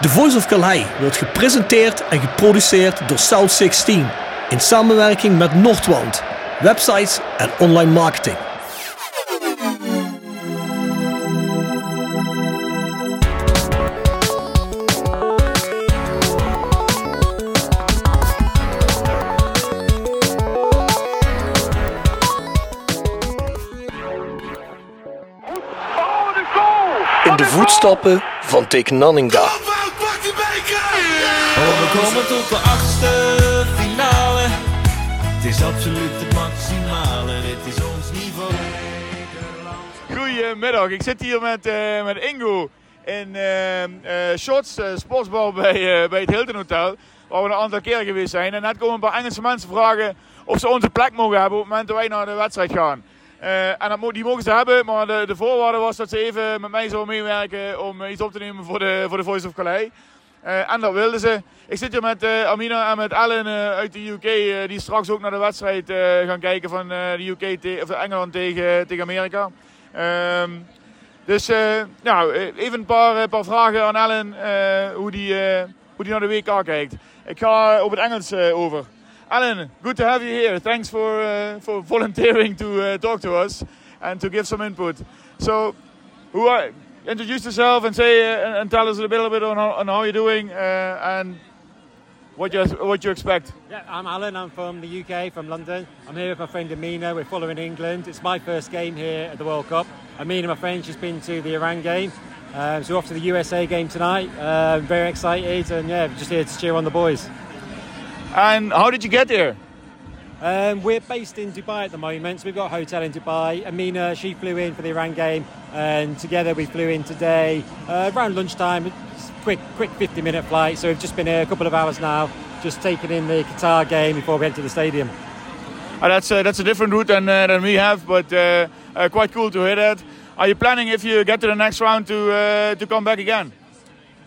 The Voice of Calais wordt gepresenteerd en geproduceerd door South 16 in samenwerking met Noordwand, websites en online marketing. In de voetstappen van Dick Nanninga. We komen tot de achtste finale. Het is absoluut het maximale. Dit is ons niveau. Goedemiddag, ik zit hier met, eh, met Ingo in eh eh, Shots Sportsbar bij, bij het Hilton Hotel. Waar we een aantal keer geweest zijn. En net komen een paar Engelse mensen vragen of ze onze plek mogen hebben op het moment dat wij naar de wedstrijd gaan. En dat, die mogen ze hebben, maar de, de voorwaarde was dat ze even met mij zouden meewerken om iets op te nemen voor de, voor de Voice of Calais. Eh, en dat wilden ze. Ik zit hier met eh, Amina en met Ellen eh, uit de UK, die straks ook naar de wedstrijd gaan kijken van de UK of Engeland tegen, tegen Amerika. Ehm, dus nou, even een paar, paar vragen aan Ellen eh, hoe, die, hoe die naar de WK kijkt. Ik ga op het Engels over. Ellen, good to have you here. Thanks for, uh, for volunteering to uh, talk to us and to give some input. So, who are, introduce yourself and say uh, and tell us a little bit on how, on how you're doing uh, and what you what you expect. Yeah, I'm Alan. I'm from the UK, from London. I'm here with my friend Amina. We're following England. It's my first game here at the World Cup. Amina, my friend, she's been to the Iran game. Um, so we're off to the USA game tonight. Uh, very excited, and yeah, just here to cheer on the boys. And how did you get here? Um, we're based in Dubai at the moment, so we've got a hotel in Dubai. Amina, she flew in for the Iran game, and together we flew in today uh, around lunchtime. Quick, quick 50-minute flight, so we've just been here a couple of hours now, just taking in the Qatar game before we head to the stadium. Uh, that's uh, that's a different route than uh, than we have, but uh, uh, quite cool to hear that. Are you planning if you get to the next round to uh, to come back again?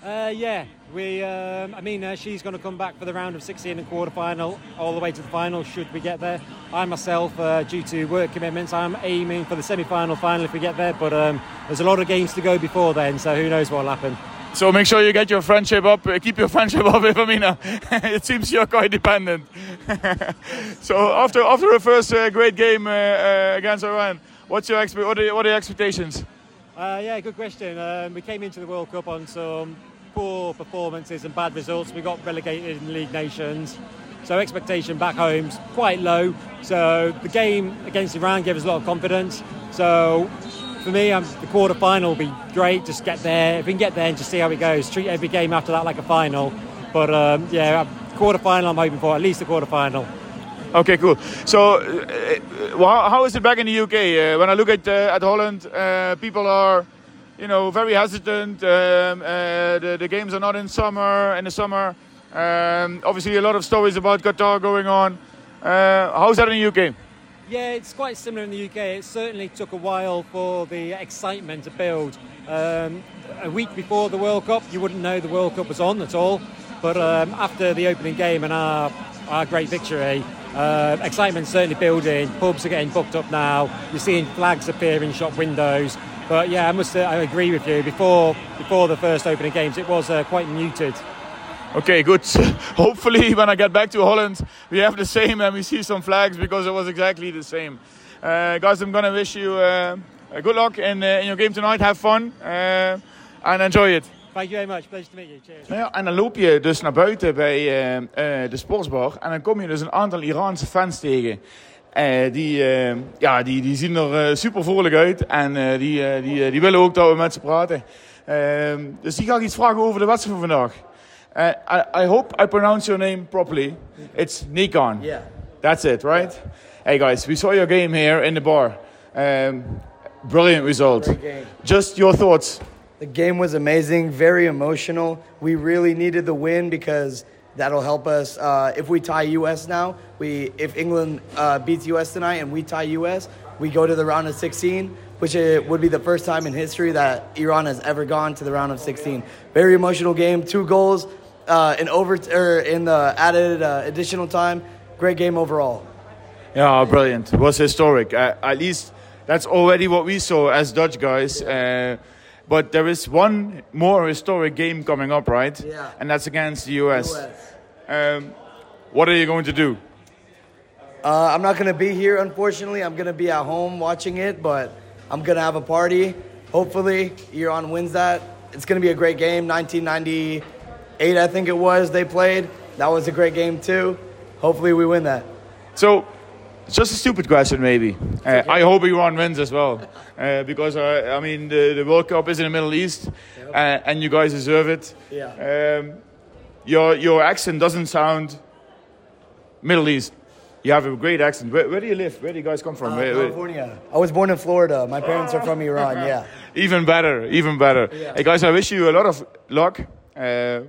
Uh, yeah, we. Um, I mean, uh, she's going to come back for the round of 16 and quarter final, all the way to the final. Should we get there? I myself, uh, due to work commitments, I'm aiming for the semi-final, final if we get there. But um, there's a lot of games to go before then, so who knows what'll happen. So make sure you get your friendship up. Uh, keep your friendship up with Amina. it seems you're quite dependent. so after after a first uh, great game uh, uh, against Iran, what's your expe- what, are, your- what are your expectations? Uh, yeah, good question. Um, we came into the World Cup on some poor performances and bad results. We got relegated in the League Nations. So expectation back home's quite low. So the game against Iran gave us a lot of confidence. So for me, the quarter final will be great. Just get there. If we can get there and just see how it goes. Treat every game after that like a final. But um, yeah, quarter final I'm hoping for. At least a quarter final. Okay, cool. So, uh, uh, how, how is it back in the UK? Uh, when I look at uh, at Holland, uh, people are, you know, very hesitant. Um, uh, the, the games are not in summer. In the summer, um, obviously, a lot of stories about Qatar going on. Uh, how's that in the UK? Yeah, it's quite similar in the UK. It certainly took a while for the excitement to build. Um, a week before the World Cup, you wouldn't know the World Cup was on at all. But um, after the opening game and our, our great victory, uh, excitement certainly building. Pubs are getting booked up now. You're seeing flags appear in shop windows. But yeah, I must uh, I agree with you. Before before the first opening games, it was uh, quite muted. Okay, good. Hopefully, when I get back to Holland, we have the same and we see some flags because it was exactly the same. Uh, guys, I'm gonna wish you uh, good luck in, uh, in your game tonight. Have fun uh, and enjoy it. Thank you very much. Pleasure to meet you. Cheers. Nou ja, en dan loop je dus naar buiten bij de sportsbar. En dan kom je dus een aantal Iraanse fans tegen. Eh, die, eh, ja, die, die zien er eh, super vrolijk uit. En die, die, die willen ook dat we met ze praten. Ehm, dus die ga ik iets vragen over de wedstrijd van vandaag. I, I hope I pronounce your name properly. It's Nikon. Yeah. That's it, right? Hey guys, we saw your game here in the bar. Um, brilliant result. Just your thoughts. The game was amazing, very emotional. We really needed the win because that'll help us. Uh, if we tie U.S. now, we if England uh, beats U.S. tonight and we tie U.S., we go to the round of 16, which it would be the first time in history that Iran has ever gone to the round of 16. Very emotional game, two goals uh, in over in the added uh, additional time. Great game overall. Yeah, brilliant. It was historic. Uh, at least that's already what we saw as Dutch guys. Uh, But there is one more historic game coming up, right? Yeah. And that's against the US. US. Um, what are you going to do? Uh, I'm not gonna be here, unfortunately. I'm gonna be at home watching it, but I'm gonna have a party. Hopefully, Iran wins that. It's gonna be a great game. 1998, I think it was. They played. That was a great game too. Hopefully, we win that. So, it's just a stupid question, maybe. Uh, I hope Iran wins as well, uh, because uh, I mean the, the World Cup is in the Middle East, uh, and you guys deserve it. Yeah. Um, your your accent doesn't sound Middle East. You have a great accent. Where, where do you live? Where do you guys come from? Uh, Where- where- California. I was born in Florida. My parents are from Iran. Yeah. even better, even better. Yeah. Hey guys, I wish you a lot of luck. Uh,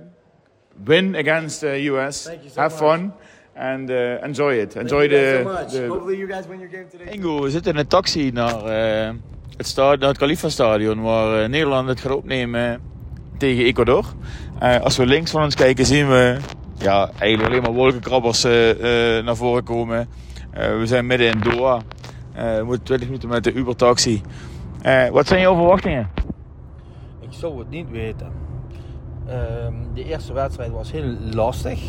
win against the US. Thank you so have much. fun and uh, enjoy it. Enjoy Thank you the, guys so much. the Hopefully, you guys win your game today. Ingo, we zitten in een taxi naar, eh, het, sta- naar het Khalifa-stadion waar eh, Nederland het gaat opnemen tegen Ecuador. Eh, als we links van ons kijken zien we ja, eigenlijk alleen maar wolkenkrabbers eh, eh, naar voren komen. Eh, we zijn midden in Doha. Eh, we moeten 20 minuten met de Uber-taxi. Eh, wat zijn jouw verwachtingen? Ik zou het niet weten. Ehm, de eerste wedstrijd was heel lastig.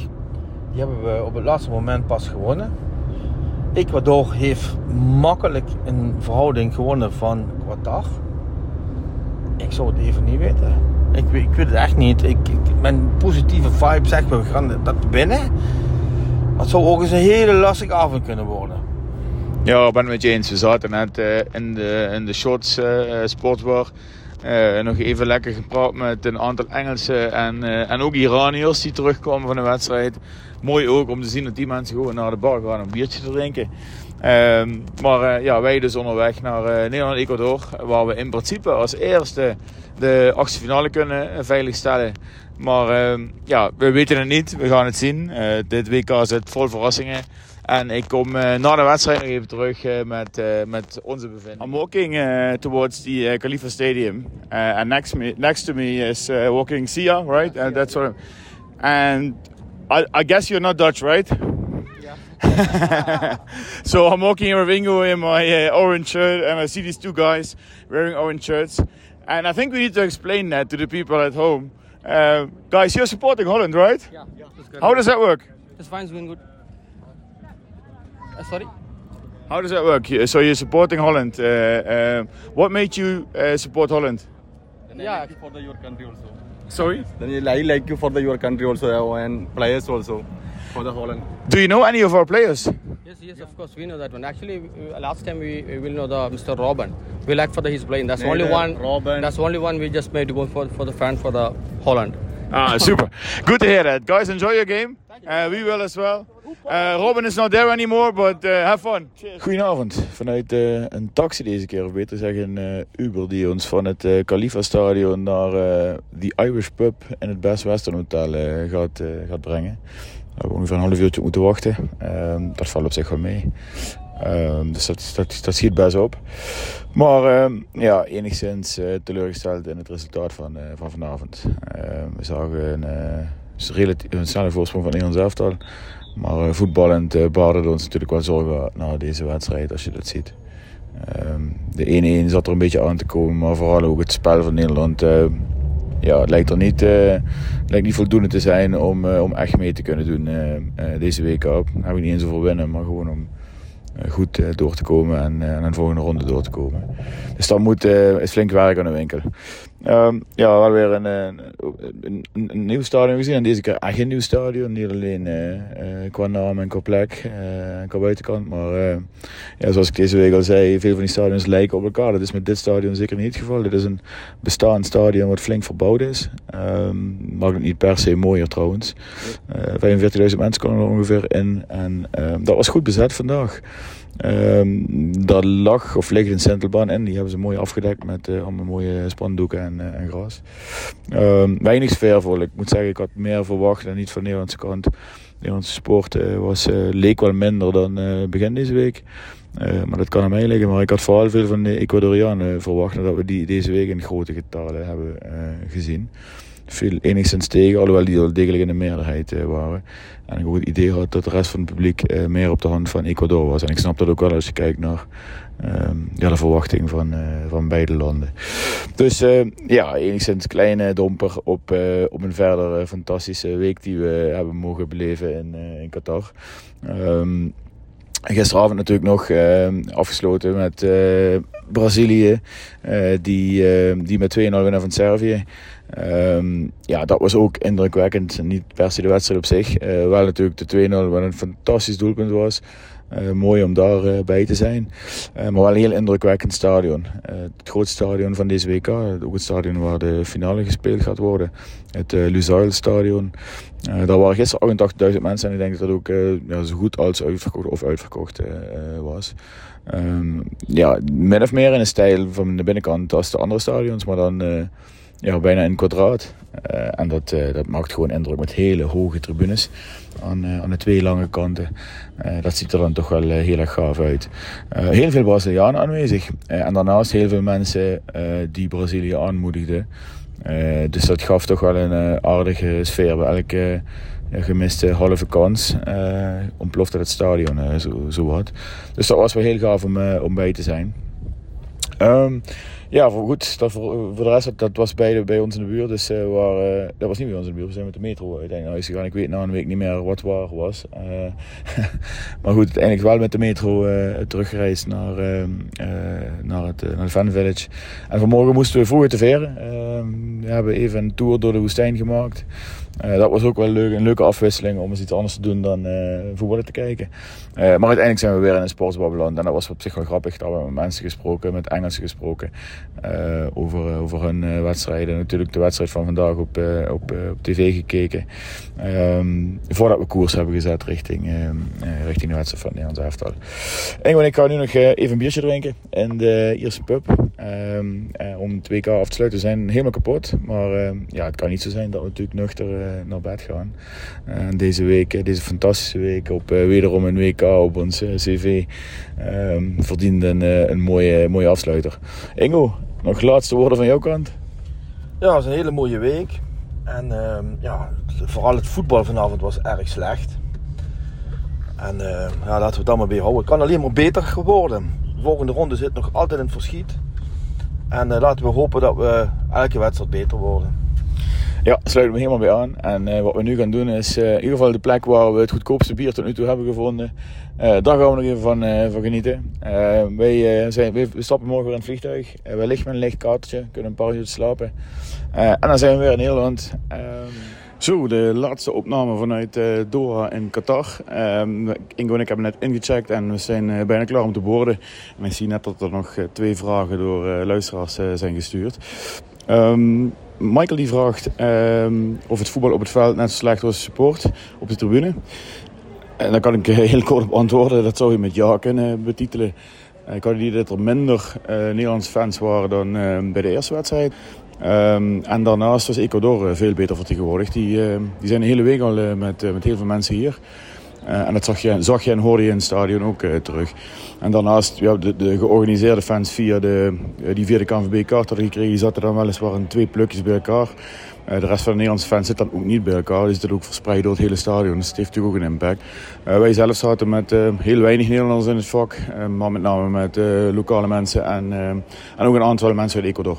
Die hebben we op het laatste moment pas gewonnen. Ecuador heeft makkelijk een verhouding gewonnen van Qatar. Ik zou het even niet weten. Ik, ik weet het echt niet. Ik, mijn positieve vibe zegt we gaan dat winnen. Maar het zou ook eens een hele lastige avond kunnen worden. Ja, ik ben het met je eens. We zaten net eh, in, de, in de Shots eh eh, Eh, nog even lekker gepraat met een aantal Engelsen en, eh, en ook Iraniërs die terugkwamen van de wedstrijd. Mooi ook om te zien dat die mensen gewoon naar de bar gaan om een biertje te drinken. Ehm, maar eh, ja, wij dus onderweg naar eh, Nederland-Ecuador. Waar we in principe als eerste de achtste finale kunnen veiligstellen. Maar ehm, ja, we weten het niet. We gaan het zien. Dit WK zit vol verrassingen. En ik kom eh, na de wedstrijd nog even terug eh, met, eh, met onze bevindingen. I'm walking eh, towards the uh, Khalifa Stadium. Uh, and next, me, next to me is uh, walking Sia, right? And that's what I'm- And I, I guess you're not Dutch, right? so I'm walking here with Ingo in my uh, orange shirt, and I see these two guys wearing orange shirts. And I think we need to explain that to the people at home. Uh, guys, you're supporting Holland, right? Yeah, that's good. How does that work? It's fine, it's going good. Uh, sorry? How does that work? So you're supporting Holland. Uh, um, what made you uh, support Holland? Yeah, for the, your country also. Sorry. Then I like you for the your country also uh, and players also for the Holland. Do you know any of our players? yes, yes, of course, we know that one. Actually, last time we, we will know the Mr. Robin. We like for the his playing. That's only one. Robin. That's only one we just made for for the fan for the Holland. Ah, super. Good to hear that. Guys, enjoy your game. Uh, we will as well. Uh, Robin is not there anymore, but uh, have fun. Goedenavond. Vanuit uh, een taxi deze keer, of beter zeggen uh, Uber, die ons van het Khalifa Stadion naar The Irish Pub in het Best Western Hotel gaat, gaat brengen. We hebben ongeveer een half uurtje moeten wachten. Um, dat valt op zich wel mee. Um, dus dat, dat, dat schiet best op. Maar um, ja, enigszins teleurgesteld in het resultaat van, van vanavond. We zagen een, uh, relatief, een snelle voorsprong van Nederlands elftal. Maar uh, voetballend uh, baarde ons natuurlijk wel zorgen na deze wedstrijd, als je dat ziet. Um, de 1-1 zat er een beetje aan te komen, maar vooral ook het spel van Nederland. Uh, ja, het lijkt er niet, lijkt niet voldoende te zijn om, om echt mee te kunnen doen deze week op. Hebben we niet eens over winnen, maar gewoon om goed uh, door te komen en uh, aan de volgende ronde door te komen. Dus dat moet, is flink werk aan de winkel. Um, ja, we hebben weer een, een, een, een, nieuw stadion gezien. En deze keer echt een nieuw stadion. Niet alleen qua naam en qua plek en qua buitenkant. Maar ja, zoals ik deze week al zei, veel van die stadions lijken op elkaar. Dat is met dit stadion zeker niet het geval. Dit is een bestaand stadion wat flink verbouwd is. Um, maakt het niet per se mooier trouwens. 45.000 mensen komen er ongeveer in. En um, dat was goed bezet vandaag. Um, dat lag of ligt een centelbaan in. Die hebben ze mooi afgedekt met uh, allemaal mooie spandoeken en, uh, en gras. Um, weinig sfeervol. Ik moet zeggen, ik had meer verwacht en niet van de Nederlandse kant. De Nederlandse sport uh, was, leek wel minder dan begin deze week. Maar dat kan aan mij liggen. Maar ik had vooral veel van de Ecuadorianen verwacht. Dat we die deze week in grote getalen hebben gezien. viel enigszins tegen, alhoewel die wel degelijk in de meerderheid waren. En ik ook het idee had dat de rest van het publiek meer op de hand van Ecuador was. En ik snap dat ook wel als je kijkt naar Ehm, de verwachting van, van beide landen. Dus ja, enigszins kleine domper op, op een verder fantastische week die we hebben mogen beleven in, in Qatar. Um, gisteravond natuurlijk nog ehm, afgesloten met Brazilië, die, die met 2-0 winnen van Servië. Um, ja, dat was ook indrukwekkend. Niet per se de wedstrijd op zich. wel natuurlijk de 2-0, wat een fantastisch doelpunt was. Uh, mooi om daarbij uh, bij te zijn. Uh, maar wel een heel indrukwekkend stadion. het grootste stadion van deze WK. Ook het stadion waar de finale gespeeld gaat worden. Het Lusail stadion. daar waren gisteren 88.000 mensen. En ik denk dat dat ook ja, zo goed als uitverkocht of uitverkocht was. Um, ja, min of meer in de stijl van de binnenkant als de andere stadions. Maar dan ja, bijna in kwadraat. Uh, en dat, uh, dat maakt gewoon indruk met hele hoge tribunes aan, uh, aan de twee lange kanten. dat ziet er dan toch wel heel erg gaaf uit. heel veel Brazilianen aanwezig. en daarnaast heel veel mensen die Brazilië aanmoedigden. dus dat gaf toch wel een aardige sfeer bij elke gemiste halve kans. ontplofte het stadion zo, zo wat. Dus dat was wel heel gaaf om, om bij te zijn. Um, ja, voor goed. Dat voor, de rest, dat was bij, bij ons in de buurt. Dus uh, waar, uh, dat was niet bij ons in de buurt. We zijn met de metro uiteindelijk naar gegaan. Ik weet na een week niet meer wat waar was. Uh, maar goed, uiteindelijk wel met de metro teruggereisd naar, ehm, naar, het, naar de Fan Village. En vanmorgen moesten we vroeg te veren. Ehm, we hebben even een tour door de woestijn gemaakt. Uh, dat was ook wel leuk, een leuke afwisseling om eens iets anders te doen dan uh, voetballen te kijken. Uh, maar uiteindelijk zijn we weer in een sportsbabbelland. En dat was op zich wel grappig. Dat we met mensen gesproken, met Engelsen gesproken. over, over hun wedstrijden. Natuurlijk de wedstrijd van vandaag op, op, op tv gekeken. Um, voordat we koers hebben gezet richting, richting de wedstrijd van Nederlands elftal. Ik ga nu nog even een biertje drinken in de Ierse pub. Um, om 2K af te sluiten. We zijn helemaal kapot. Maar ja, het kan niet zo zijn dat we natuurlijk nuchter eh, naar bed gaan. Deze week, eh, deze fantastische week, op wederom een WK op ons cv, um, verdiende een, een mooie, mooie afsluiter. Ingo, nog laatste woorden van jouw kant? Ja, het was een hele mooie week. En uh, ja, vooral het voetbal vanavond was erg slecht. En uh, ja, laten we het allemaal weer houden. Het kan alleen maar beter worden. De volgende ronde zit nog altijd in het verschiet. En laten we hopen dat we elke wedstrijd beter worden. Ja, sluit me helemaal bij aan. En uh, wat we nu gaan doen is uh, in ieder geval de plek waar we het goedkoopste bier tot nu toe hebben gevonden. Uh, daar gaan we nog even van, van genieten. wij, zijn, we stappen morgen weer in het vliegtuig. wellicht met een licht kaartje, kunnen een paar uur slapen. en dan zijn we weer in Nederland. Ehm, zo, de laatste opname vanuit Doha in Qatar. Um, Ingo en ik hebben net ingecheckt en we zijn bijna klaar om te boorden. En ik zie net dat er nog twee vragen door luisteraars zijn gestuurd. Um, Michael die vraagt um, of het voetbal op het veld net zo slecht was support op de tribune. En daar kan ik heel kort op antwoorden. Dat zou je met ja kunnen betitelen. Ik had die dat er minder uh, Nederlandse fans waren dan uh, bij de eerste wedstrijd. Um, en daarnaast was Ecuador veel beter vertegenwoordigd. Die, die zijn de hele week al met, met heel veel mensen hier. Uh, en dat zag je, zag je en hoorde je in het stadion ook uh, terug. En daarnaast, ja, de, de georganiseerde fans via de, uh, die via de KNVB-kaart hadden gekregen, zaten dan weliswaar in twee plukjes bij elkaar. de rest van de Nederlandse fans zit dan ook niet bij elkaar. Dus dat ook verspreid door het hele stadion. Dus het heeft natuurlijk ook een impact. wij zelf zaten met heel weinig Nederlanders in het vak. maar met name met lokale mensen en, en ook een aantal mensen uit Ecuador.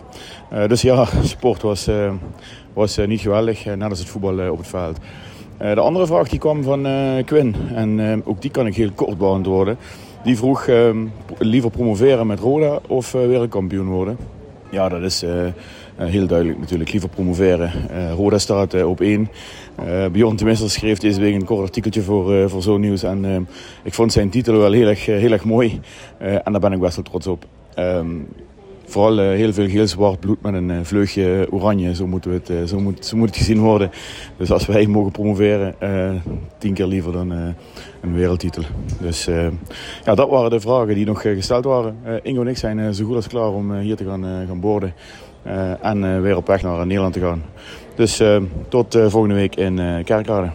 dus ja, sport was, was niet geweldig. net als het voetbal op het veld. Eh, de andere vraag die kwam van uh, Quinn. En uh, ook die kan ik heel kort beantwoorden. Die vroeg liever promoveren met Roda of wereldkampioen worden. Ja, dat is heel duidelijk natuurlijk. Liever promoveren. Roda staat op één. Bjorn Tenminste schreef deze week een kort artikeltje voor, voor Zo Nieuws. En ik vond zijn titel wel heel erg, heel erg mooi. en daar ben ik best wel trots op. Ehm, vooral uh, heel veel geel-zwart bloed met een uh, vleugje oranje. Zo, moeten we het, uh, zo, moet, zo moet het gezien worden. Dus als wij mogen promoveren, tien keer liever dan een wereldtitel. Dus ja, dat waren de vragen die nog gesteld waren. Ingo en ik zijn zo goed als klaar om hier te gaan, gaan boorden. en weer op weg naar Nederland te gaan. Dus tot volgende week in Kerkrade.